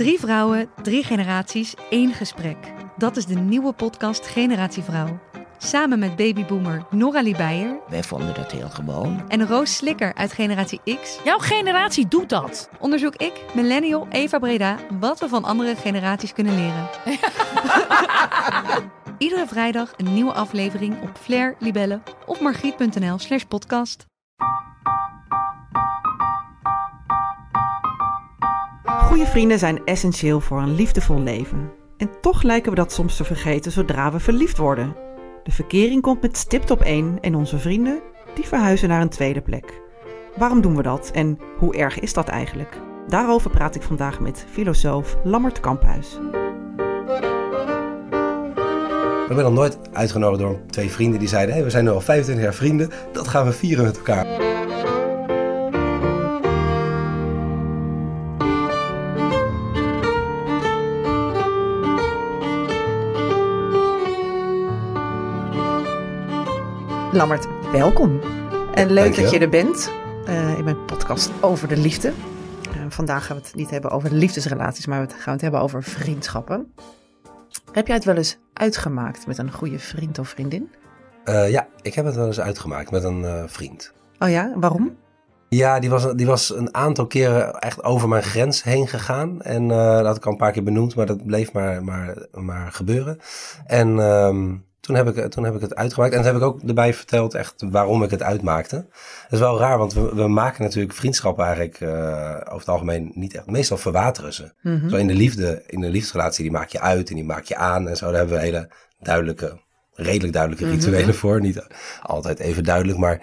Drie vrouwen, drie generaties, één gesprek. Dat is de nieuwe podcast Generatie Vrouw. Samen met babyboomer Nora Beijer Wij vonden dat heel gewoon. en Roos Slikker uit Generatie X Jouw generatie doet dat. onderzoek ik, millennial Eva Breda, wat we van andere generaties kunnen leren. Iedere vrijdag een nieuwe aflevering op Flair, Libelle of margriet.nl slash podcast. Goede vrienden zijn essentieel voor een liefdevol leven. En toch lijken we dat soms te vergeten zodra we verliefd worden. De verkering komt met stipt op één en onze vrienden, die verhuizen naar een tweede plek. Waarom doen we dat en hoe erg is dat eigenlijk? Daarover praat ik vandaag met filosoof Lammert Kamphuis. Ik ben nog nooit uitgenodigd door twee vrienden die zeiden: hey, we zijn nu al 25 jaar vrienden, dat gaan we vieren met elkaar. Lammert, welkom. En leuk dat je er bent eh, in mijn podcast over de liefde. Eh, vandaag gaan we het niet hebben over liefdesrelaties, maar we gaan het hebben over vriendschappen. Heb jij het wel eens uitgemaakt met een goede vriend of vriendin? Eh, ja, ik heb het wel eens uitgemaakt met een vriend. Oh ja, waarom? Ja, die was, die was een aantal keren echt over mijn grens heen gegaan. En dat had ik al een paar keer benoemd, maar dat bleef maar, maar, maar gebeuren. En ehm, toen, heb ik, toen heb ik het uitgemaakt. En toen heb ik ook erbij verteld echt waarom ik het uitmaakte. Dat is wel raar, want we, we maken natuurlijk vriendschappen eigenlijk eh, over het algemeen niet echt. Meestal verwateren ze. Mhm. Zo in de liefde, in de liefdesrelatie, die maak je uit en die maak je aan. En zo, daar hebben we hele duidelijke, redelijk duidelijke Mhm. rituelen voor. Niet altijd even duidelijk, maar,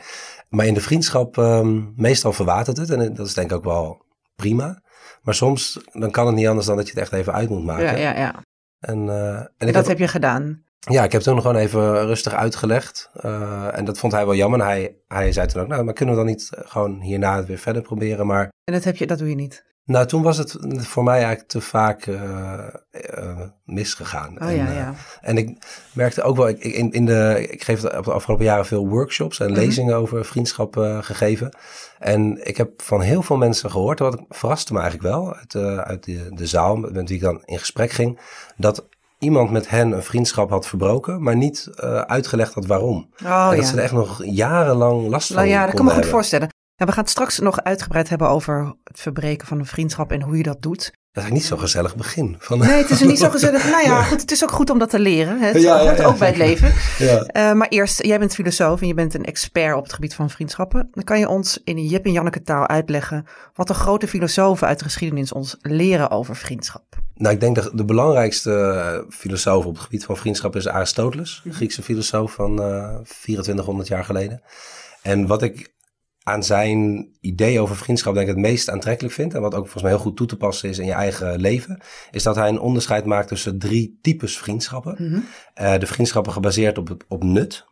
maar in de vriendschap ehm, meestal verwatert het. En dat is denk ik ook wel prima. Maar soms dan kan het niet anders dan dat je het echt even uit moet maken. Ja, ja, ja. En, eh, en En ik dat heb, heb je gedaan. Ja, ik heb toen gewoon even rustig uitgelegd. Eh, en dat vond hij wel jammer. Hij, hij zei toen ook, nou, maar kunnen we dan niet gewoon hierna het weer verder proberen? Maar En dat, heb je, dat doe je niet. nou, toen was het voor mij eigenlijk te vaak eh, eh, misgegaan. Oh en, ja, ja. en ik merkte ook wel, ik, in, in de, ik geef de afgelopen jaren veel workshops en Mhm. lezingen over vriendschap gegeven. En ik heb van heel veel mensen gehoord, wat verraste me eigenlijk wel, uit, uit de, de zaal met wie ik dan in gesprek ging, dat iemand met hen een vriendschap had verbroken, maar niet eh, uitgelegd had waarom. Oh en dat ja. ze er echt nog jarenlang last van Nou ja, dat kan me goed hebben. voorstellen. We gaan het straks nog uitgebreid hebben over het verbreken van een vriendschap en hoe je dat doet. Dat is eigenlijk niet zo'n gezellig begin. Van, Nee, het is niet zo gezellig. Nou ja, goed, het is ook goed om dat te leren. hè. Het Ja, ja, hoort ja, ook bij het leven. ja. Eh, maar eerst, jij bent filosoof en je bent een expert op het gebied van vriendschappen. Dan kan je ons in Jip en Janneke taal uitleggen wat de grote filosofen uit de geschiedenis ons leren over vriendschap. Nou, ik denk dat de belangrijkste eh, filosoof op het gebied van vriendschap is Aristoteles, een Griekse filosoof van eh 2400 jaar geleden. En wat ik aan zijn idee over vriendschap denk ik het meest aantrekkelijk vind, en wat ook volgens mij heel goed toe te passen is in je eigen leven, is dat hij een onderscheid maakt tussen drie types vriendschappen. Eh, de vriendschappen gebaseerd op, op nut.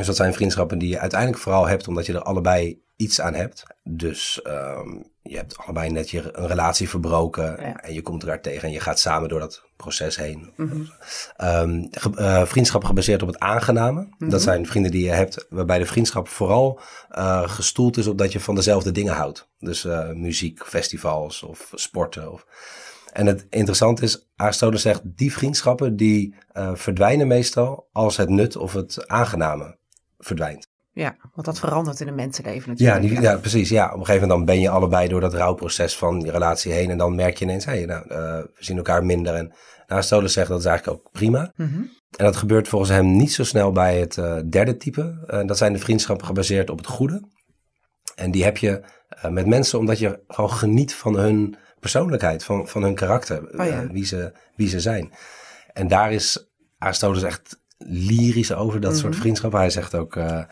Dus dat zijn vriendschappen die je uiteindelijk vooral hebt omdat je er allebei iets aan hebt. Dus ehm, je hebt allebei net je een relatie verbroken Ja. en je komt elkaar tegen en je gaat samen door dat proces heen. Ge- vriendschappen gebaseerd op het aangename. Dat zijn vrienden die je hebt waarbij de vriendschap vooral eh, gestoeld is op dat je van dezelfde dingen houdt. Dus eh, muziek, festivals of sporten. Of... En het interessante is, Aristoteles zegt, die vriendschappen die verdwijnen meestal als het nut of het aangename verdwijnt. Ja, want dat verandert in een mensenleven Ja, natuurlijk. die, ja, precies. Ja, op een gegeven moment dan ben je allebei door dat rouwproces van je relatie heen. En dan merk je ineens, hey, nou, eh, we zien elkaar minder. En Aristoteles zegt dat is eigenlijk ook prima. Mhm. En dat gebeurt volgens hem niet zo snel bij het eh, derde type. Dat zijn de vriendschappen gebaseerd op het goede. En die heb je eh, met mensen omdat je gewoon geniet van hun persoonlijkheid, van, van hun karakter, Oh ja. wie, ze, wie ze zijn. En daar is Aristoteles echt lyrisch over, dat soort vriendschappen. Hij zegt ook, eh,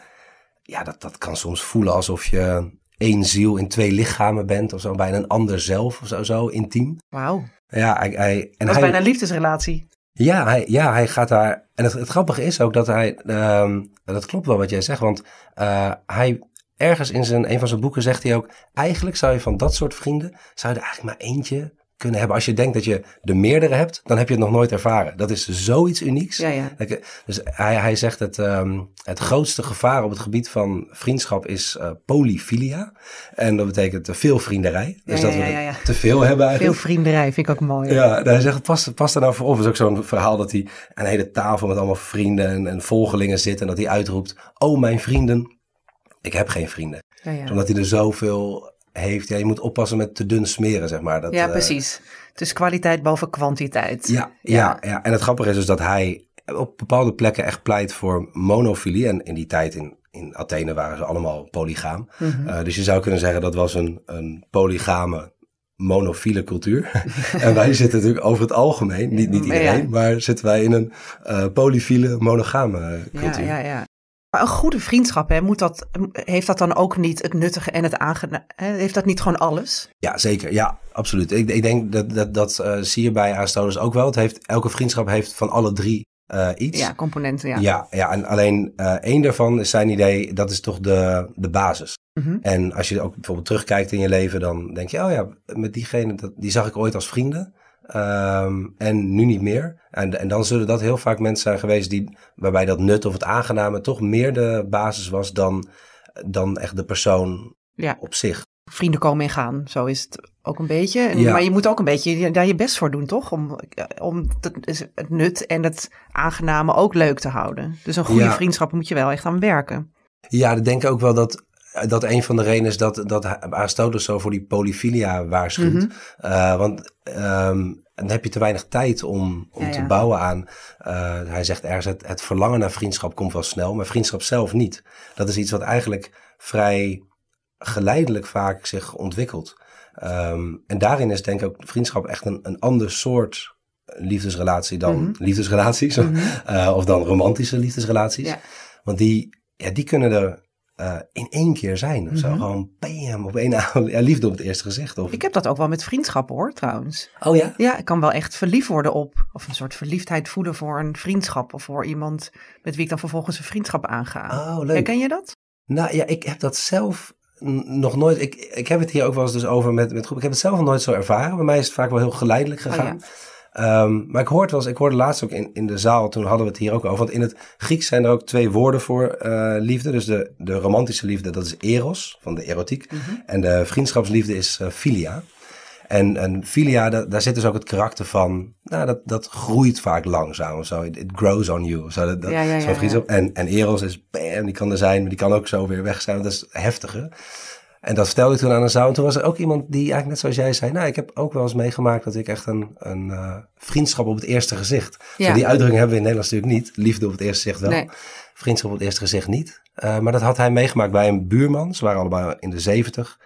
ja, dat, dat kan soms voelen alsof je één ziel in twee lichamen bent of zo, bijna een ander zelf of zo, zo intiem. Wauw, Ja, hij, hij, en dat is hij, bijna een liefdesrelatie. ja, hij, ja, hij gaat daar. En het, het grappige is ook dat hij. ehm, dat klopt wel wat jij zegt, want eh, hij. Ergens in zijn, een van zijn boeken zegt hij ook. Eigenlijk zou je van dat soort vrienden. zou je er eigenlijk maar eentje kunnen hebben. Als je denkt dat je de meerdere hebt, dan heb je het nog nooit ervaren. Dat is zoiets unieks. Ja, ja. Dus hij, hij zegt het, ehm, het grootste gevaar op het gebied van vriendschap is uh, polyfilia. En dat betekent veel vrienderij. Dus Ja, dat ja, we ja, er ja. te veel hebben Veel eigenlijk. vrienderij vind ik ook mooi. Ja, hij zegt, pas, pas daar nou voor op. Het is ook zo'n verhaal dat hij aan een hele tafel met allemaal vrienden en, en volgelingen zit. En dat hij uitroept, oh mijn vrienden, ik heb geen vrienden. Ja, ja. Omdat hij er zoveel heeft. Ja, je moet oppassen met te dun smeren, zeg maar. Dat, Ja, eh, precies. Dus kwaliteit boven kwantiteit. ja, ja. Ja, en het grappige is dus dat hij op bepaalde plekken echt pleit voor monofilie. En in die tijd in, in Athene waren ze allemaal polygaam. Mhm. Eh, dus je zou kunnen zeggen dat was een, een polygame monofiele cultuur. en wij zitten natuurlijk over het algemeen, niet, niet Ja. iedereen, maar zitten wij in een eh polyfiele monogame Ja, cultuur. ja, ja. Maar een goede vriendschap, hè, moet dat, heeft dat dan ook niet het nuttige en het aangename? Heeft dat niet gewoon alles? Ja, zeker. Ja, absoluut. Ik, ik denk dat dat, dat eh, zie je bij Aristoteles ook wel. Het heeft, elke vriendschap heeft van alle drie eh, iets. Ja, componenten, ja. Ja, ja, en alleen eh, één daarvan is zijn idee, dat is toch de, de basis. Mhm. En als je ook bijvoorbeeld terugkijkt in je leven, dan denk je, oh ja, met diegene, dat, die zag ik ooit als vrienden. Ehm, en nu niet meer. En, en dan zullen dat heel vaak mensen zijn geweest die, waarbij dat nut of het aangename toch meer de basis was dan, dan echt de persoon Ja. op zich. Vrienden komen en gaan, zo is het ook een beetje. En- Ja. Maar je moet ook een beetje daar je best voor doen, toch? Om, om het, het nut en het aangename ook leuk te houden. Dus een goede Ja. vriendschap moet je wel echt aan werken. Ja, ik denk ook wel dat, dat een van de redenen is dat, dat Aristoteles zo voor die polyfilia waarschuwt. Mhm. Eh, want ehm, dan heb je te weinig tijd om, om Ja, te ja. bouwen aan. eh, hij zegt ergens, het, het verlangen naar vriendschap komt wel snel, maar vriendschap zelf niet. Dat is iets wat eigenlijk vrij geleidelijk vaak zich ontwikkelt. Ehm, en daarin is denk ik ook vriendschap echt een, een ander soort liefdesrelatie dan Mhm. liefdesrelaties. eh, of dan romantische liefdesrelaties. Ja. Want die, ja, die kunnen er eh, in één keer zijn. Of zo. Mhm. Gewoon bam, op één avond. Ja, liefde op het eerste gezicht. Of... Ik heb dat ook wel met vriendschappen hoor, trouwens. Oh ja? Ja, ik kan wel echt verliefd worden op, of een soort verliefdheid voelen voor een vriendschap. Of voor iemand met wie ik dan vervolgens een vriendschap aanga. Oh, leuk. Herken je dat? Nou ja, ik heb dat zelf nog nooit. Ik, ik heb het hier ook wel eens dus over met, met groep. Ik heb het zelf nog nooit zo ervaren. Bij mij is het vaak wel heel geleidelijk gegaan. Oh, Ehm, maar ik hoorde, wel eens, ik hoorde laatst ook in, in de zaal, toen hadden we het hier ook over. Want in het Grieks zijn er ook twee woorden voor eh, liefde. Dus de, de romantische liefde, dat is eros, van de erotiek. Mhm. En de vriendschapsliefde is eh, filia. En, en filia, da- daar zit dus ook het karakter van, nou, dat, dat groeit vaak langzaam of zo. It, it grows on you of zo. Dat, dat, Ja, ja, vriendschap. En, en eros is, bam, die kan er zijn, maar die kan ook zo weer weg zijn. Dat is heftiger. En dat vertelde ik toen aan een zaal. En toen was er ook iemand die eigenlijk net zoals jij zei, nou, ik heb ook wel eens meegemaakt dat ik echt een, een eh, vriendschap op het eerste gezicht. Ja. Zo, die uitdrukking hebben we in Nederland natuurlijk niet. Liefde op het eerste gezicht wel. Nee. Vriendschap op het eerste gezicht niet. Eh, maar dat had hij meegemaakt bij een buurman. Ze waren allebei in de zeventig.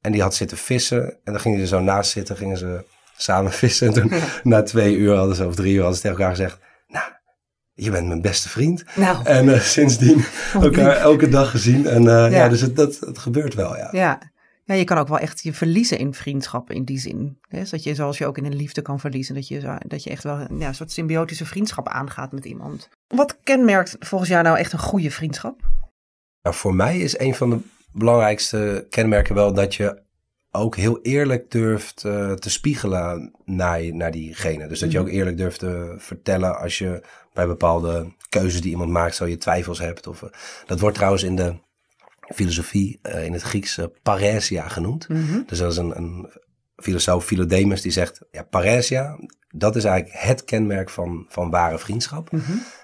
En die had zitten vissen. En dan gingen ze zo naast zitten, gingen ze samen vissen. En toen, na twee uur hadden ze, of drie uur, hadden ze tegen elkaar gezegd... Je bent mijn beste vriend. Nou, En eh, sindsdien elkaar elke dag gezien. En eh, ja. dus het, dat, het gebeurt wel, ja. ja. Ja, je kan ook wel echt je verliezen in vriendschappen in die zin. Hè? Dat je, zoals je ook in een liefde kan verliezen, dat je, zo- dat je echt wel ja, een soort symbiotische vriendschap aangaat met iemand. Wat kenmerkt volgens jou nou echt een goede vriendschap? Nou, voor mij is een van de belangrijkste kenmerken wel dat je ook heel eerlijk durft eh, te spiegelen naar, naar diegene. Dus dat je ook eerlijk durft te vertellen als je bij bepaalde keuzes die iemand maakt, zo je twijfels hebt. Of, eh, dat wordt trouwens in de filosofie, eh, in het Grieks, eh, paresia genoemd. Dus dat is een, een filosoof, Philodemus, die zegt, ja, paresia, dat is eigenlijk het kenmerk van, van ware vriendschap.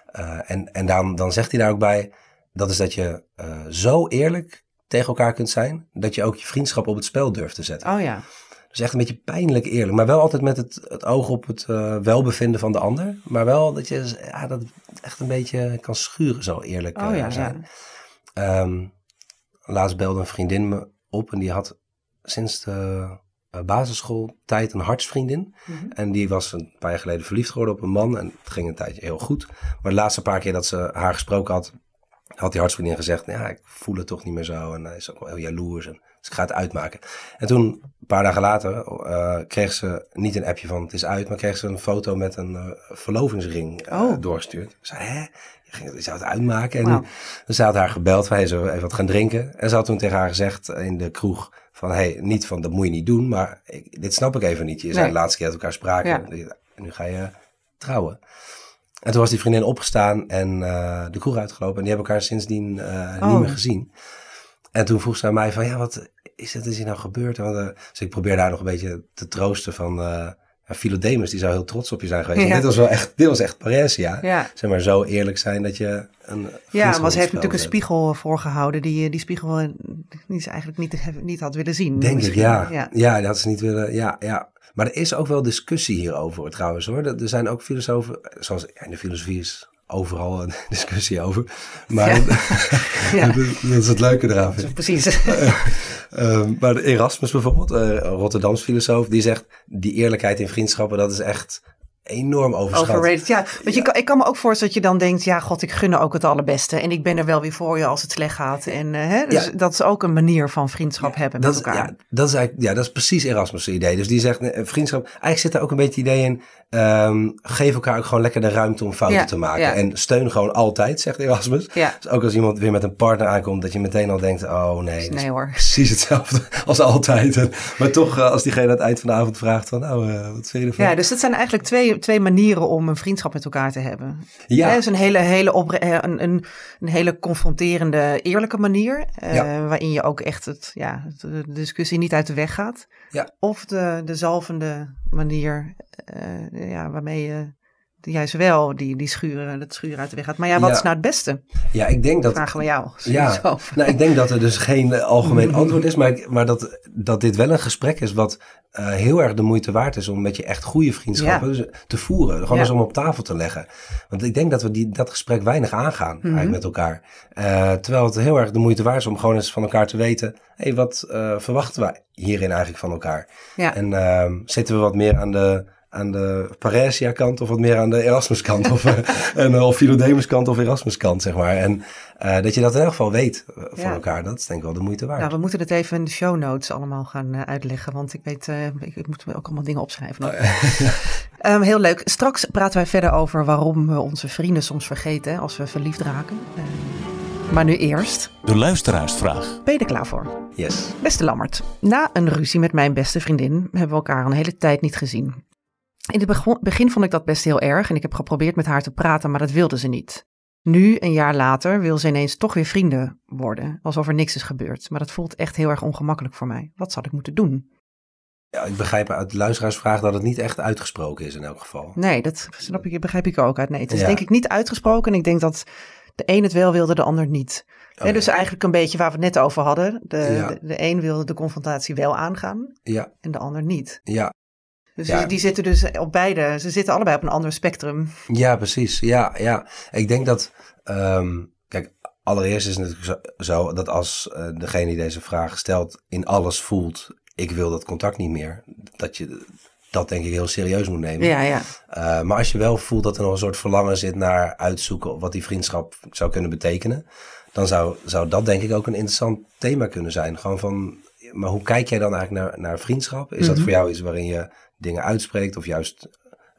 Eh, en en dan, dan zegt hij daar ook bij, dat is dat je zo eerlijk tegen elkaar kunt zijn, dat je ook je vriendschap op het spel durft te zetten. Oh ja. Dus echt een beetje pijnlijk eerlijk, maar wel altijd met het, het oog op het eh, welbevinden van de ander. Maar wel dat je ja, dat echt een beetje kan schuren, zo eerlijk Oh eh, ja, zijn. ja. Ehm, laatst belde een vriendin me op en die had sinds de eh, basisschooltijd een hartsvriendin. Mhm. En die was een paar jaar geleden verliefd geworden op een man en het ging een tijdje heel goed. Maar de laatste paar keer dat ze haar gesproken had, had die hartsvriendin gezegd, ja, ik voel het toch niet meer zo. En hij is ook wel heel jaloers. En Dus ik ga het uitmaken. En toen, een paar dagen later, eh, kreeg ze niet een appje van het is uit, maar kreeg ze een foto met een eh, verlovingsring Oh. doorgestuurd. Ik zei, hè? Je ging- je zou het uitmaken. En dus ze had haar gebeld, wij zo even wat gaan drinken. En ze had toen tegen haar gezegd in de kroeg van, hey, niet van, dat moet je niet doen, maar ik, dit snap ik even niet. Je zei de laatste keer dat we elkaar spraken, Ja. en nu ga je trouwen. En toen was die vriendin opgestaan en de kroeg uitgelopen. En die hebben elkaar sindsdien eh, Oh. niet meer gezien. En toen vroeg ze aan mij van, ja, wat is het is hier nou gebeurd? Want, eh, dus ik probeerde haar nog een beetje te troosten van... eh ja, Philodemus, die zou heel trots op je zijn geweest. Ja. Dit was wel echt, dit was echt Paresia. Ja. Zeg maar, zo eerlijk zijn dat je een Ja, ze heeft natuurlijk een spiegel voorgehouden die, die spiegel eh, die ze eigenlijk niet, niet had willen zien. Denk ik, ja. ja. ja. dat had ze niet willen, ja, ja. Maar er is ook wel discussie hierover trouwens hoor. Er zijn ook filosofen, zoals in de filosofie is overal een discussie over. Maar Ja. dat, is het leuke eraan. vind. Precies. Ehm, maar de Erasmus bijvoorbeeld, een Rotterdams filosoof, die zegt die eerlijkheid in vriendschappen, dat is echt enorm overschat. Overrated. Ja, want je kan, ik kan me ook voorstellen dat je dan denkt, ja god, ik gun ook het allerbeste. En ik ben er wel weer voor je als het slecht gaat. En eh, hè, dus Ja. dat is ook een manier van vriendschap hebben met Dat, elkaar. ja, dat is eigenlijk, ja, dat is precies Erasmus' idee. Dus die zegt, eh, vriendschap, eigenlijk zit daar ook een beetje het idee in, ehm, geef elkaar ook gewoon lekker de ruimte om fouten te maken. En steun gewoon altijd, zegt Erasmus. Ja. Dus ook als iemand weer met een partner aankomt, dat je meteen al denkt, oh nee, hoor. precies hetzelfde als altijd. En- maar toch, eh, als diegene aan het eind van de avond vraagt van, nou, wat vind je ervan? Ja, dus dat zijn eigenlijk twee, twee manieren om een vriendschap met elkaar te hebben. Ja. Is een hele, hele, opre- eh, een, een, een hele confronterende, eerlijke manier. eh, Ja. Waarin je ook echt het, ja, de discussie niet uit de weg gaat. Ja. Of de, de zalvende manier eh, ja, waarmee je juist wel die, die schuren, dat schuren uit de weg gaat. Maar ja, wat Ja. is nou het beste? Ja, ik denk dat... Vragen we jou. Ja, nou, ik denk dat er dus geen algemeen antwoord is, maar, ik- maar dat, dat dit wel een gesprek is wat eh, heel erg de moeite waard is om met je echt goede vriendschappen dus, te voeren. Gewoon Ja. eens om op tafel te leggen. Want ik denk dat we die, dat gesprek weinig aangaan Mhm. eigenlijk met elkaar. Eh, terwijl het heel erg de moeite waard is om gewoon eens van elkaar te weten, hé, hey, wat eh, verwachten wij hierin eigenlijk van elkaar? Ja. En ehm, zitten we wat meer aan de, aan de Paresia kant of wat meer aan de Erasmus kant of, eh, en, eh, of Philodemus kant of Erasmus kant, zeg maar. En eh, dat je dat in elk geval weet van Ja. elkaar, dat is denk ik wel de moeite waard. Nou, we moeten het even in de show notes allemaal gaan uitleggen. Want ik weet, eh, ik, ik moet ook allemaal dingen opschrijven. Oh, Ehm, heel leuk. Straks praten wij verder over waarom we onze vrienden soms vergeten hè, als we verliefd raken. Ehm, maar nu eerst, De luisteraarsvraag. ben je er klaar voor? Yes. Beste Lammert, na een ruzie met mijn beste vriendin hebben we elkaar een hele tijd niet gezien. In het begin vond ik dat best heel erg en ik heb geprobeerd met haar te praten, maar dat wilde ze niet. Nu, een jaar later, wil ze ineens toch weer vrienden worden, alsof er niks is gebeurd. Maar dat voelt echt heel erg ongemakkelijk voor mij. Wat zal ik moeten doen? Ja, ik begrijp uit de luisteraarsvraag dat het niet echt uitgesproken is in elk geval. Nee, dat snap ik, begrijp ik ook uit. Nee, het is Ja. denk ik niet uitgesproken en ik denk dat de een het wel wilde, de ander niet. Oh, dus ja. eigenlijk een beetje waar we het net over hadden. De, Ja. de, de een wilde de confrontatie wel aangaan Ja, en de ander niet. ja, Dus Ja. die, zitten dus op beide, ze zitten allebei op een ander spectrum. ja, precies. Ja, ja. Ik denk dat, ehm, kijk, allereerst is het natuurlijk zo, dat als eh, degene die deze vraag stelt in alles voelt, ik wil dat contact niet meer, dat je dat denk ik heel serieus moet nemen. Ja, ja. Uh, maar als je wel voelt dat er nog een soort verlangen zit naar uitzoeken wat die vriendschap zou kunnen betekenen, dan zou, zou dat denk ik ook een interessant thema kunnen zijn. Gewoon van, maar hoe kijk jij dan eigenlijk naar, naar vriendschap? Is dat Mhm. voor jou iets waarin je dingen uitspreekt of juist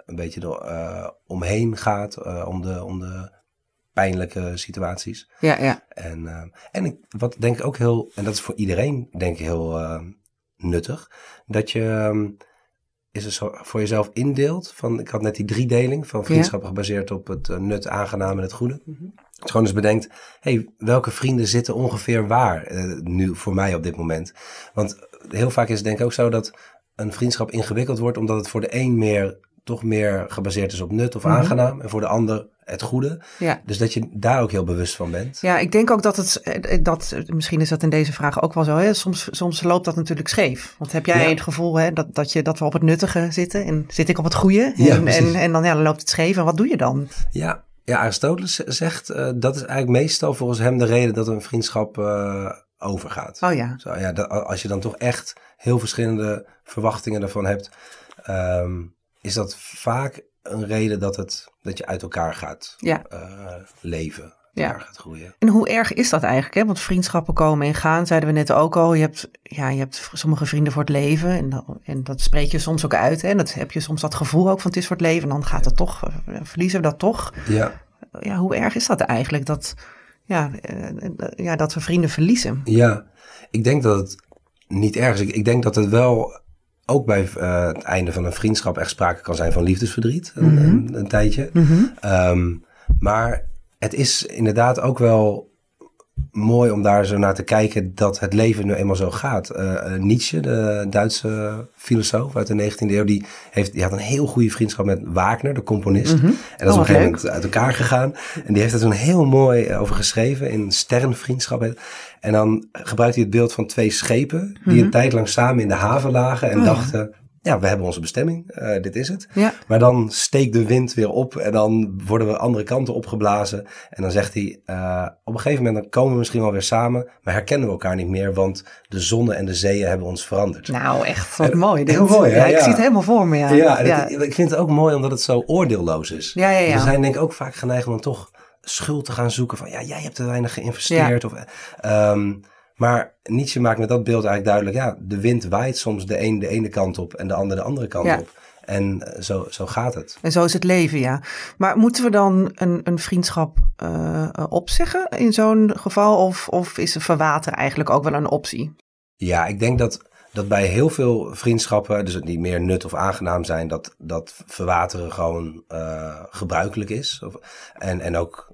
een beetje er, uh, omheen gaat uh, om, de, om de pijnlijke situaties? Ja, ja. En, uh, en ik, wat denk ik ook heel, en dat is voor iedereen denk ik heel nuttig, dat je... Um, is het zo voor jezelf indeelt. Van, ik had net die driedeling van vriendschappen ja. gebaseerd op het nut, aangenaam en het goede. Mm-hmm. Dus gewoon eens bedenkt, hey, welke vrienden zitten ongeveer waar nu voor mij op dit moment? Want heel vaak is het denk ik ook zo dat een vriendschap ingewikkeld wordt, omdat het voor de een meer, toch meer gebaseerd is op nut of mm-hmm. aangenaam. En voor de ander het goede. Ja. Dus dat je daar ook heel bewust van bent. Ja, ik denk ook dat het, dat, misschien is dat in deze vraag ook wel zo. Hè? Soms, soms loopt dat natuurlijk scheef. Want heb jij ja. het gevoel hè, dat, dat, je, dat we op het nuttige zitten en zit ik op het goede? Ja, en, en, en dan, ja, dan loopt het scheef. En wat doe je dan? Ja, ja Aristoteles zegt uh, dat is eigenlijk meestal volgens hem de reden dat een vriendschap uh, overgaat. Oh ja. Zo, ja dat, als je dan toch echt heel verschillende verwachtingen ervan hebt, um, is dat vaak een reden dat, het, dat je uit elkaar gaat ja. uh, leven. Ja. gaat groeien. En hoe erg is dat eigenlijk? Hè? Want vriendschappen komen en gaan, zeiden we net ook al. Je hebt, ja, je hebt sommige vrienden voor het leven. En dat, en dat spreek je soms ook uit. Hè? En dat heb je soms dat gevoel ook van het is voor het leven. En dan gaat het toch, eh, verliezen we dat toch. Ja, Ja, hoe erg is dat eigenlijk? Dat, ja, eh, eh, ja, dat we vrienden verliezen. ja. Ik denk dat het niet erg is. Ik, ik denk dat het wel ook bij eh, het einde van een vriendschap echt sprake kan zijn van liefdesverdriet. Een, Mhm. een, een tijdje. Ehm, maar het is inderdaad ook wel mooi om daar zo naar te kijken dat het leven nu eenmaal zo gaat. Eh, eh, Nietzsche, de Duitse filosoof uit de 19e eeuw, die, heeft, die had een heel goede vriendschap met Wagner, de componist. En dat is Oh, op een gegeven moment uit elkaar gegaan. En die heeft er toen heel mooi eh, over geschreven in Sterrenvriendschap. En dan gebruikt hij het beeld van twee schepen die een tijd lang samen in de haven lagen en Oh dachten... Ja, we hebben onze bestemming. eh, dit is het. Ja. Maar dan steekt de wind weer op en dan worden we andere kanten opgeblazen. En dan zegt hij, eh, op een gegeven moment dan komen we misschien wel weer samen, maar herkennen we elkaar niet meer, want de zonnen en de zeeën hebben ons veranderd. Nou, echt wat En- mooi. dit. heel mooi, hè? Ja, ik Ja. zie het helemaal voor me. Ja, ja, ja. het- ik vind het ook mooi omdat het zo oordeelloos is. Ja, ja, ja. We zijn denk ik ook vaak geneigd om dan toch schuld te gaan zoeken van, ja, jij hebt te weinig geïnvesteerd. Of, ehm, maar Nietzsche maakt met dat beeld eigenlijk duidelijk, ja, de wind waait soms de een de ene kant op en de ander de andere kant Ja. op. En eh, zo, zo gaat het. En zo is het leven, ja. Maar moeten we dan een, een vriendschap eh, opzeggen in zo'n geval? Of, of is verwateren eigenlijk ook wel een optie? Ja, ik denk dat, dat bij heel veel vriendschappen, dus die meer nut of aangenaam zijn, dat, dat verwateren gewoon eh, gebruikelijk is. Of, en, en ook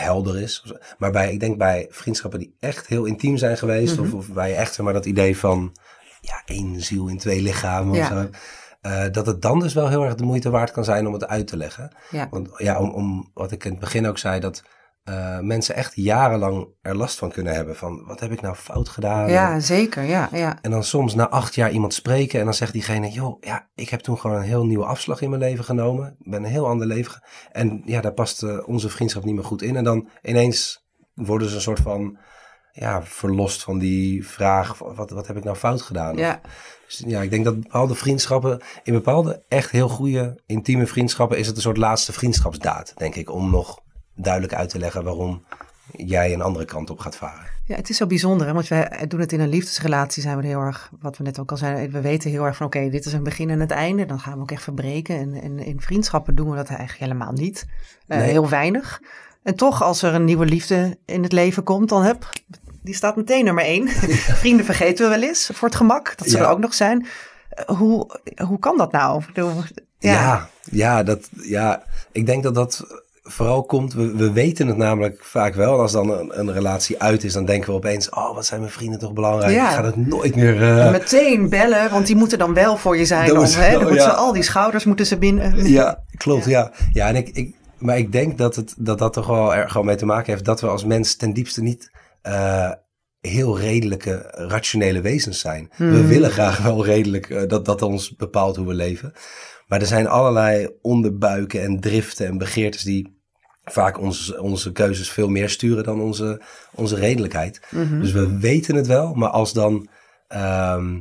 helder is. Maar bij, ik denk bij vriendschappen die echt heel intiem zijn geweest, of, of bij echt zeg maar, dat idee van ja, één ziel in twee lichamen Ja. of zo. eh, dat het dan dus wel heel erg de moeite waard kan zijn om het uit te leggen. Ja. Want ja, om, om wat ik in het begin ook zei, dat eh, mensen echt jarenlang er last van kunnen hebben. Van wat heb ik nou fout gedaan? Ja, zeker. Ja, ja. En dan soms na acht jaar iemand spreken en dan zegt diegene, joh, ja, ik heb toen gewoon een heel nieuwe afslag in mijn leven genomen. Ik ben een heel ander leven. En ja, daar past eh, onze vriendschap niet meer goed in. En dan ineens worden ze een soort van, ja, verlost van die vraag, wat, wat heb ik nou fout gedaan? ja. Dus ja, ik denk dat bepaalde vriendschappen, in bepaalde echt heel goede, intieme vriendschappen, is het een soort laatste vriendschapsdaad, denk ik. Om nog duidelijk uit te leggen waarom jij een andere kant op gaat varen. Ja, het is zo bijzonder, hè? want we doen het in een liefdesrelatie, zijn we heel erg, wat we net ook al zeiden, we weten heel erg van oké, dit is een begin en het einde, dan gaan we ook echt verbreken. En, en in vriendschappen doen we dat eigenlijk helemaal niet, Eh, Nee. heel weinig. En toch, als er een nieuwe liefde in het leven komt, dan heb, die staat meteen nummer één. Vrienden vergeten we wel eens, voor het gemak, dat ze Ja. er ook nog zijn. Eh, Hoe, hoe kan dat nou? Ja, ja, dat, ja, ik denk dat dat vooral komt, we, we weten het namelijk vaak wel. En als dan een, een relatie uit is, dan denken we opeens, oh, wat zijn mijn vrienden toch belangrijk. Ja. Ik ga het nooit meer... eh, meteen bellen, want die moeten dan wel voor je zijn. Dat Dan, hè? Dan moeten ze al die schouders moeten ze binnen. Ja, klopt, ja. Ja, en ik, ik, maar ik denk dat, het, dat dat toch wel er gewoon mee te maken heeft dat we als mens ten diepste niet eh, heel redelijke, rationele wezens zijn. We willen graag wel redelijk eh, dat dat ons bepaalt hoe we leven. Maar er zijn allerlei onderbuiken en driften en begeertes die vaak onze, onze keuzes veel meer sturen dan onze, onze redelijkheid. Dus we weten het wel, maar als dan... ehm,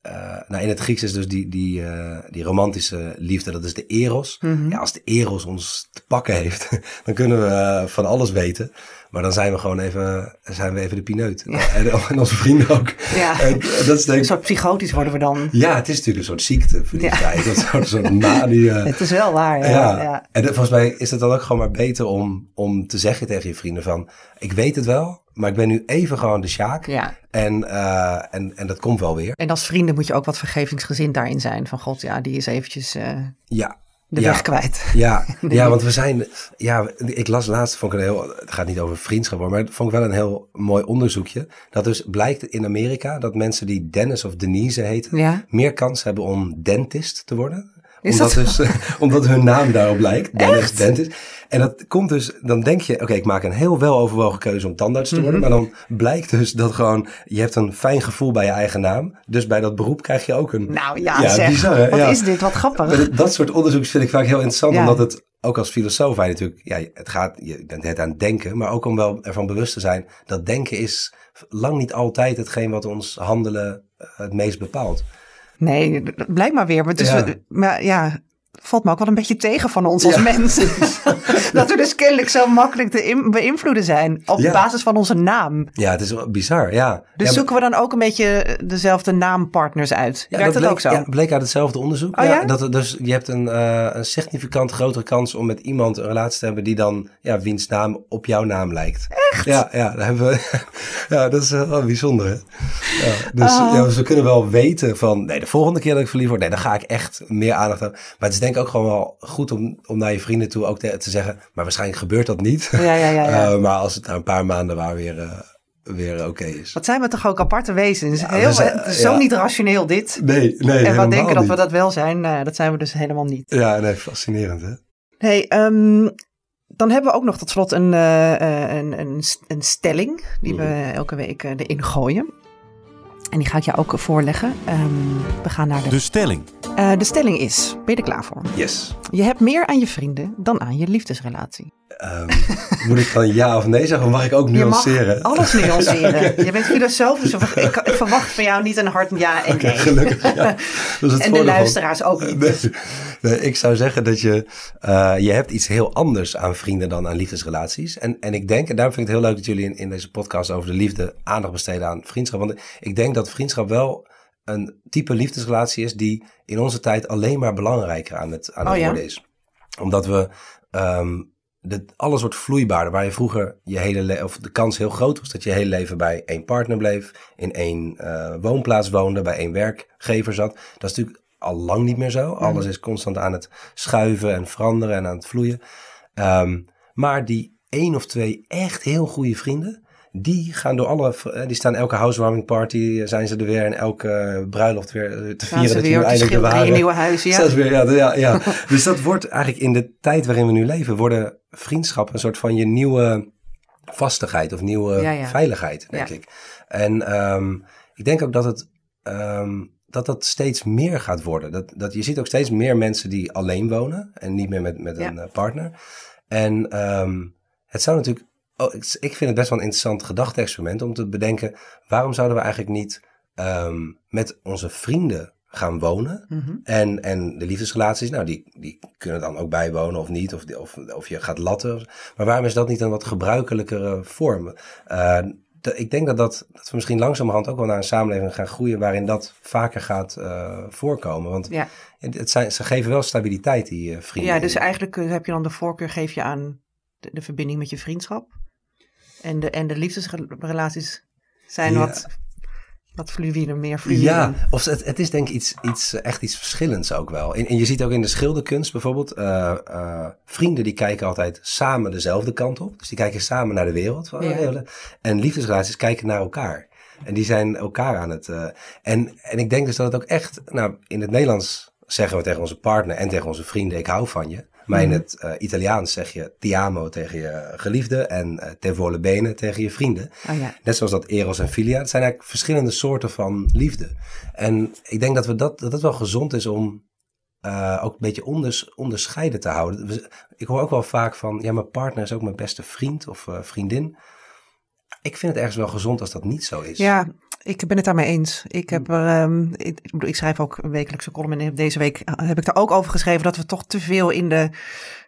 eh, nou, in het Grieks is dus die, die, eh, die romantische liefde, dat is de eros. Ja, als de eros ons te pakken heeft, dan kunnen we eh, van alles weten. Maar dan zijn we gewoon even, zijn we even de pineut. En, en onze vrienden ook. Ja. En, en dat is denk Een soort psychotisch worden we dan. ja, het is natuurlijk een soort ziekte, verliefdheid. Dat soort, soort manie. eh, Het is wel waar, ja. ja. ja. en dat- volgens mij is het dan ook gewoon maar beter om, om te zeggen tegen je vrienden van... ik weet het wel, maar ik ben nu even gewoon de Sjaak. Ja. En, eh, en, en dat komt wel weer. En als vrienden moet je ook wat vergevingsgezind daarin zijn. Van god, ja, die is eventjes eh, Ja. De ja. weg kwijt. Ja, ja, want we zijn. Ja, ik las laatst, vond ik een heel. Het gaat niet over vriendschap, maar het vond ik wel een heel mooi onderzoekje. Dat dus blijkt in Amerika dat mensen die Dennis of Denise heten, Ja. meer kans hebben om dentist te worden. Is omdat, dat dus, omdat hun naam daarop lijkt. Dennis Dentist. En dat komt dus, dan denk je, oké, ik maak een heel weloverwogen keuze om tandarts te Mhm. worden. Maar dan blijkt dus dat gewoon, je hebt een fijn gevoel bij je eigen naam. Dus bij dat beroep krijg je ook een... Nou ja, zeg. wat Ja. is dit? Wat grappig. Dat- soort onderzoek vind ik vaak heel interessant, Ja. omdat het ook als filosoof wij natuurlijk, ja, het gaat, je bent het aan het denken, maar ook om wel ervan bewust te zijn dat denken is lang niet altijd hetgeen wat ons handelen eh, het meest bepaalt. Nee, maar weer. Maar, dus Ja. we- maar ja, valt me ook wel een beetje tegen van ons als Ja. mensen. dat we dus kennelijk zo makkelijk te beïnvloeden zijn op Ja. basis van onze naam. Ja, het is bizar, ja. Dus ja, zoeken we dan ook een beetje dezelfde naampartners uit? Ja, Werkt dat, bleek, ook zo? Ja, bleek uit hetzelfde onderzoek. Oh ja? dat, dus, je hebt een, eh, een significant grotere kans om met iemand een relatie te hebben die dan, ja, wiens naam op jouw naam lijkt. Echt? Ja, ja, daar hebben we, ja dat is eh, wel bijzonder. Hè? Ja, dus Oh. ja, we kunnen wel weten van, nee, de volgende keer dat ik verliefd word, nee, dan ga ik echt meer aandacht hebben. Maar het is denk ik ook gewoon wel goed om, om naar je vrienden toe ook te, te zeggen, maar waarschijnlijk gebeurt dat niet. Ja, ja, ja. ja. Eh, maar als het na een paar maanden waar weer, eh, weer oké is. Wat zijn we toch ook aparte wezens? Ja, Heel, zijn- zo ja. niet rationeel dit. Nee, nee, en we helemaal denken dat we dat wel zijn. Nou, dat zijn we dus helemaal niet. Ja, nee, fascinerend hè. Hey, ehm, dan hebben we ook nog tot slot een, eh, eh, een, een, een stelling die we elke week erin gooien. En die ga ik jou ook voorleggen. Ehm, we gaan naar de... De stelling. Eh, de stelling is, ben je er klaar voor? Yes. Je hebt meer aan je vrienden dan aan je liefdesrelatie. Ehm, moet ik dan ja of nee zeggen? Of mag ik ook nuanceren? Je mag alles nuanceren. Je bent filosoof, dus ik, ik verwacht van jou niet een hard ja en nee. Gelukkig, ja. Dat is het En de luisteraars ook niet. Nee, nee, ik zou zeggen dat je, eh, je hebt iets heel anders aan vrienden dan aan liefdesrelaties. En, en ik denk, en daarom vind ik het heel leuk dat jullie in, in deze podcast over de liefde aandacht besteden aan vriendschap. Want ik denk dat vriendschap wel een type liefdesrelatie is die in onze tijd alleen maar belangrijker aan het, aan het Oh ja? worden is. Omdat we, de, alles wordt vloeibaarder. Waar je vroeger je hele le- of de kans heel groot was dat je je hele leven bij één partner bleef, in één eh, woonplaats woonde, bij één werkgever zat. Dat is natuurlijk al lang niet meer zo. Alles is constant aan het schuiven en veranderen en aan het vloeien. Ehm, maar die één of twee echt heel goede vrienden, die gaan door alle, eh, die staan elke housewarming party, eh, zijn ze er weer en elke bruiloft weer eh, te vieren dat weer nu eindelijk er waren. nieuwe huis. Ja. Weer, ja, ja, ja. dus dat wordt eigenlijk in de tijd waarin we nu leven, worden vriendschap een soort van je nieuwe vastigheid of nieuwe Ja, ja. veiligheid, denk ik. En ehm, ik denk ook dat het ehm, dat dat steeds meer gaat worden. Dat, dat je ziet ook steeds meer mensen die alleen wonen en niet meer met, met een eh, partner. En ehm, het zou natuurlijk, oh, ik, ik vind het best wel een interessant gedachte-experiment om te bedenken, waarom zouden we eigenlijk niet ehm, met onze vrienden gaan wonen? Mhm. En, en de liefdesrelaties, nou, die, die kunnen dan ook bijwonen of niet, of, of, of je gaat latten. Maar waarom is dat niet een wat gebruikelijkere vorm? Eh, ik denk dat, dat, dat we misschien langzamerhand ook wel naar een samenleving gaan groeien waarin dat vaker gaat eh, voorkomen. Want Ja. het, zijn, ze geven wel stabiliteit, die eh, vrienden. ja, dus eigenlijk heb je dan de voorkeur geef je aan de, de verbinding met je vriendschap. En de, en de liefdesrelaties zijn Ja. wat, wat fluïder, meer fluïde. Ja, of het, het is denk ik iets, iets, eh, echt iets verschillends ook wel. En, en je ziet ook in de schilderkunst bijvoorbeeld, eh, eh, vrienden die kijken altijd samen dezelfde kant op. Dus die kijken samen naar de wereld. Van, Ja. heel- En liefdesrelaties kijken naar elkaar. En die zijn elkaar aan het... en, en ik denk dus dat het ook echt, nou in het Nederlands zeggen we tegen onze partner en tegen onze vrienden, ik hou van je. Maar in het eh, Italiaans zeg je ti amo tegen je geliefde en eh, te volle bene tegen je vrienden. Oh ja. Net zoals dat eros en filia. Het zijn eigenlijk verschillende soorten van liefde. En ik denk dat, we dat, dat het wel gezond is om eh, ook een beetje onders, onderscheiden te houden. Ik hoor ook wel vaak van, ja, mijn partner is ook mijn beste vriend of vriendin. Ik vind het ergens wel gezond als dat niet zo is. Ja, ik ben het daarmee eens. Ik, heb er, ehm, ik, ik bedoel, ik schrijf ook een wekelijkse column en deze week eh, heb ik daar ook over geschreven dat we toch te veel in de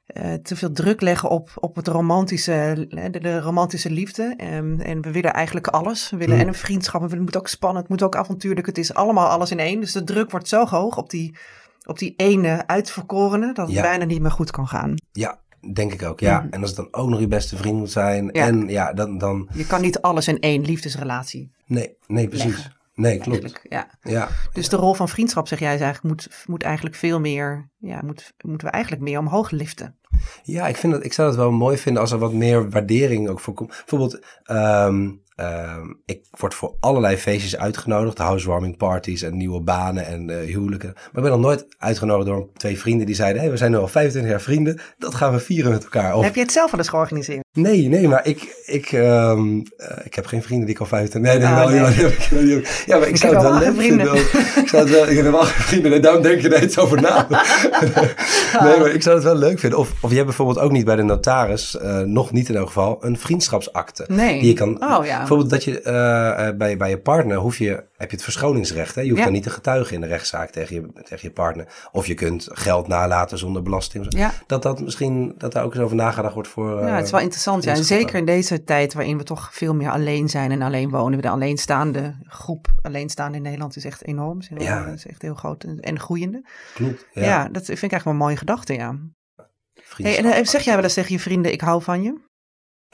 eh, te veel druk leggen op, op het romantische, de, de romantische liefde. Ehm, en we willen eigenlijk alles. We willen Mm. en een vriendschap, we willen, het moet ook spannend, het moet ook avontuurlijk. Het is allemaal alles in één. Dus de druk wordt zo hoog op die, op die ene uitverkorene dat het Ja. bijna niet meer goed kan gaan. Ja, denk ik ook. Ja. Mhm. En als het dan ook nog je beste vriend moet zijn. Ja. En ja, dan, dan... Je kan niet alles in één liefdesrelatie Nee, nee, precies. Leggen. Nee, klopt. Ja. Ja, Dus de rol van vriendschap, zeg jij, is eigenlijk, moet, moet eigenlijk veel meer, ja, moet, moeten we eigenlijk meer omhoog liften. Ja, ik, vind dat, ik zou het wel mooi vinden als er wat meer waardering ook voor komt. Bijvoorbeeld, ehm, ehm, ik word voor allerlei feestjes uitgenodigd. Housewarming parties en nieuwe banen en eh, huwelijken. Maar ik ben nog nooit uitgenodigd door twee vrienden die zeiden... We zijn nu al 25 jaar vrienden, dat gaan we vieren met elkaar. Heb je het zelf wel eens georganiseerd? Nee, nee, maar ik, ik, ehm, eh, ik heb geen vrienden die ik al 25... Nee, nee, wel, nee. ja, maar ik, Ik zou het wel leuk vinden. Ik zou het wel... Ik heb wel geen vrienden. Nee, daarom denk je er eens over na. Nee, maar ik zou het wel leuk vinden. Of, of je hebt bijvoorbeeld ook niet bij de notaris, eh, nog niet in elk geval, een vriendschapsakte. Nee. Die je kan, Oh ja. bijvoorbeeld dat je eh, bij, bij je partner hoef je, heb je het verschoningsrecht. Hè? Je hoeft dan niet te getuigen in de rechtszaak tegen je, tegen je partner. Of je kunt geld nalaten zonder belasting. Dat dat misschien, dat daar ook eens over nagedacht wordt voor... Ja, het is wel interessant. Ja. En vriendschappen. zeker in deze tijd waarin we toch veel meer alleen zijn en alleen wonen. De alleenstaande groep, alleenstaande in Nederland, is echt enorm. Is, heel, Ja. is echt heel groot en, en groeiende. Klopt. Ja. Ja, dat vind ik eigenlijk wel een mooie gedachte, ja. Hey, en eh, zeg jij wel eens tegen je vrienden, ik hou van je?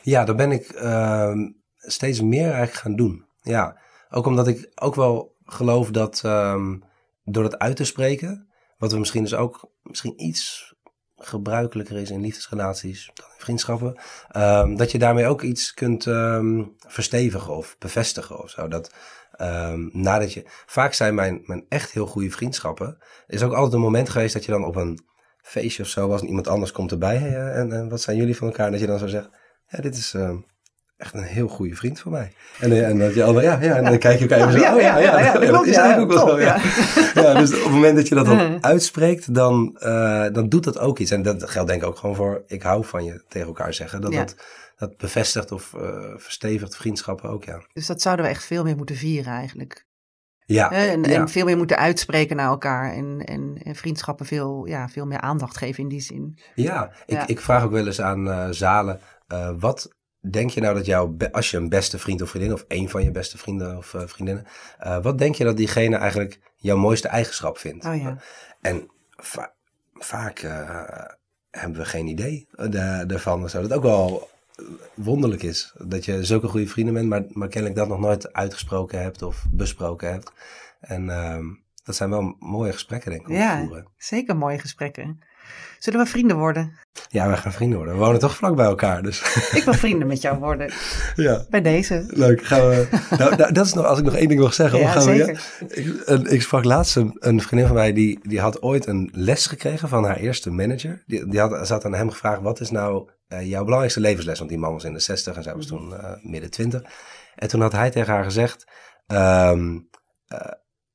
Ja, dat ben ik ehm, steeds meer eigenlijk gaan doen. Ja, ook omdat ik ook wel geloof dat ehm, door het uit te spreken, wat we misschien dus ook misschien iets gebruikelijker is in liefdesrelaties dan in vriendschappen, ehm, dat je daarmee ook iets kunt ehm, verstevigen of bevestigen of zo. Dat ehm, nadat je, vaak zijn mijn, mijn echt heel goede vriendschappen, is ook altijd een moment geweest dat je dan op een feestje of zo was en iemand anders komt erbij eh, en, wat zijn jullie van elkaar, dat je dan zo zegt, ja, dit is echt een heel goede vriend van mij. En, eh, en dat je ander, ja, ja, en dan kijk je elkaar even zo, Ja, oh ja, ja, dat, is eigenlijk ook wel zo, ja. ja, dus op het moment dat je dat dan uitspreekt, dan, eh, dan doet dat ook iets. En dat geldt denk ik ook gewoon voor, ik hou van je tegen elkaar zeggen. Dat dat, dat bevestigt of eh, verstevigt vriendschappen ook, ja. Dus dat zouden we echt veel meer moeten vieren eigenlijk. Ja, En, ja. en veel meer moeten uitspreken naar elkaar. En, en, en vriendschappen veel, ja, veel meer aandacht geven in die zin. Ja, ik, Ja. ik vraag ook wel eens aan zalen, wat denk je nou dat jouw, als je een beste vriend of vriendin, of één van je beste vrienden of eh, vriendinnen, eh, wat denk je dat diegene eigenlijk jouw mooiste eigenschap vindt? Oh ja. En va- vaak eh, hebben we geen idee da- daarvan. Zo. Dat ook wel wonderlijk is. Dat je zulke goede vrienden bent, maar, maar kennelijk dat nog nooit uitgesproken hebt of besproken hebt. En ehm, dat zijn wel mooie gesprekken, denk ik, om te Ja, voeren. zeker mooie gesprekken. Zullen we vrienden worden? Ja, we gaan vrienden worden. We wonen toch vlak bij elkaar, dus Ik wil vrienden met jou worden. ja. Bij deze. Leuk, gaan we. Nou, nou, dat is nog, als ik nog één ding mag zeggen. Ja, gaan zeker. We, ja. ik, een- ik sprak laatst een, een vriendin van mij, die, die had ooit een les gekregen van haar eerste manager. Die, die had, ze had aan hem gevraagd, wat is nou eh, jouw belangrijkste levensles? Want die man was in de 60 en zij was toen eh, midden 20. En toen had hij tegen haar gezegd, ehm, eh,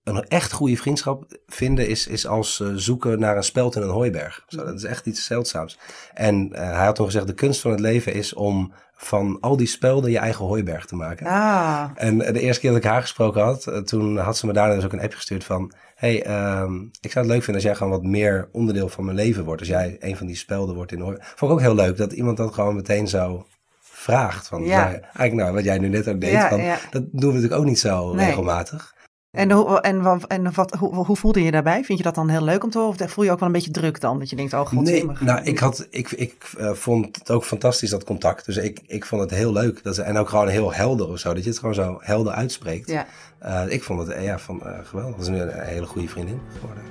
een echt goede vriendschap vinden is, is als eh, zoeken naar een speld in een hooiberg. Zo, dat is echt iets zeldzaams. En eh, hij had toen gezegd, de kunst van het leven is om van al die spelden je eigen hooiberg te maken. Ah, En de eerste keer dat ik haar gesproken had, eh, toen had ze me daarna dus ook een appje gestuurd van... hey, ehm, ik zou het leuk vinden als jij gewoon wat meer onderdeel van mijn leven wordt. Als jij een van die spelden wordt in de hoor. Vond ik ook heel leuk dat iemand dat gewoon meteen zo vraagt. Van, Ja. nou, eigenlijk nou, wat jij nu net ook deed, Ja, van, ja. dat doen we natuurlijk ook niet zo Nee. regelmatig. En, hoe, en, wat, en wat, hoe, hoe voelde je daarbij? Vind je dat dan heel leuk om te horen? Of voel je ook wel een beetje druk dan? Dat je denkt, oh god, Nee, nou, ik, had, ik, ik eh, vond het ook fantastisch, dat contact. Dus ik, ik vond het heel leuk. Dat ze, en ook gewoon heel helder of zo. Dat je het gewoon zo helder uitspreekt. Ja. Eh, ik vond het eh, ja, van, eh, geweldig. Dat is nu een, hele goede vriendin geworden.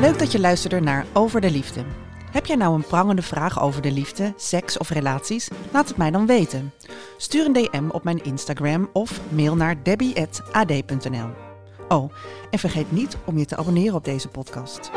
Leuk dat je luisterde naar Over de Liefde. Heb jij nou een prangende vraag over de liefde, seks of relaties? Laat het mij dan weten. Stuur een DM op mijn Instagram of mail naar debbie.ad.nl. Oh, en vergeet niet om je te abonneren op deze podcast.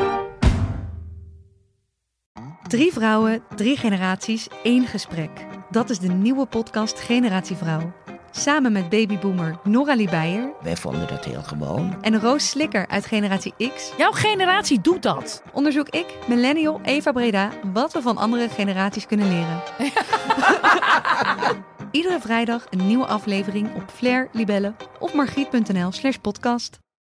Drie vrouwen, drie generaties, één gesprek. Dat is de nieuwe podcast Generatie Vrouw. Samen met babyboomer Noralie Beijer Wij vonden dat heel gewoon. en Roos Slikker uit Generatie X Jouw generatie doet dat. onderzoek ik, millennial Eva Breda, wat we van andere generaties kunnen leren. Iedere vrijdag een nieuwe aflevering op Flair, Libelle of margriet.nl slash podcast.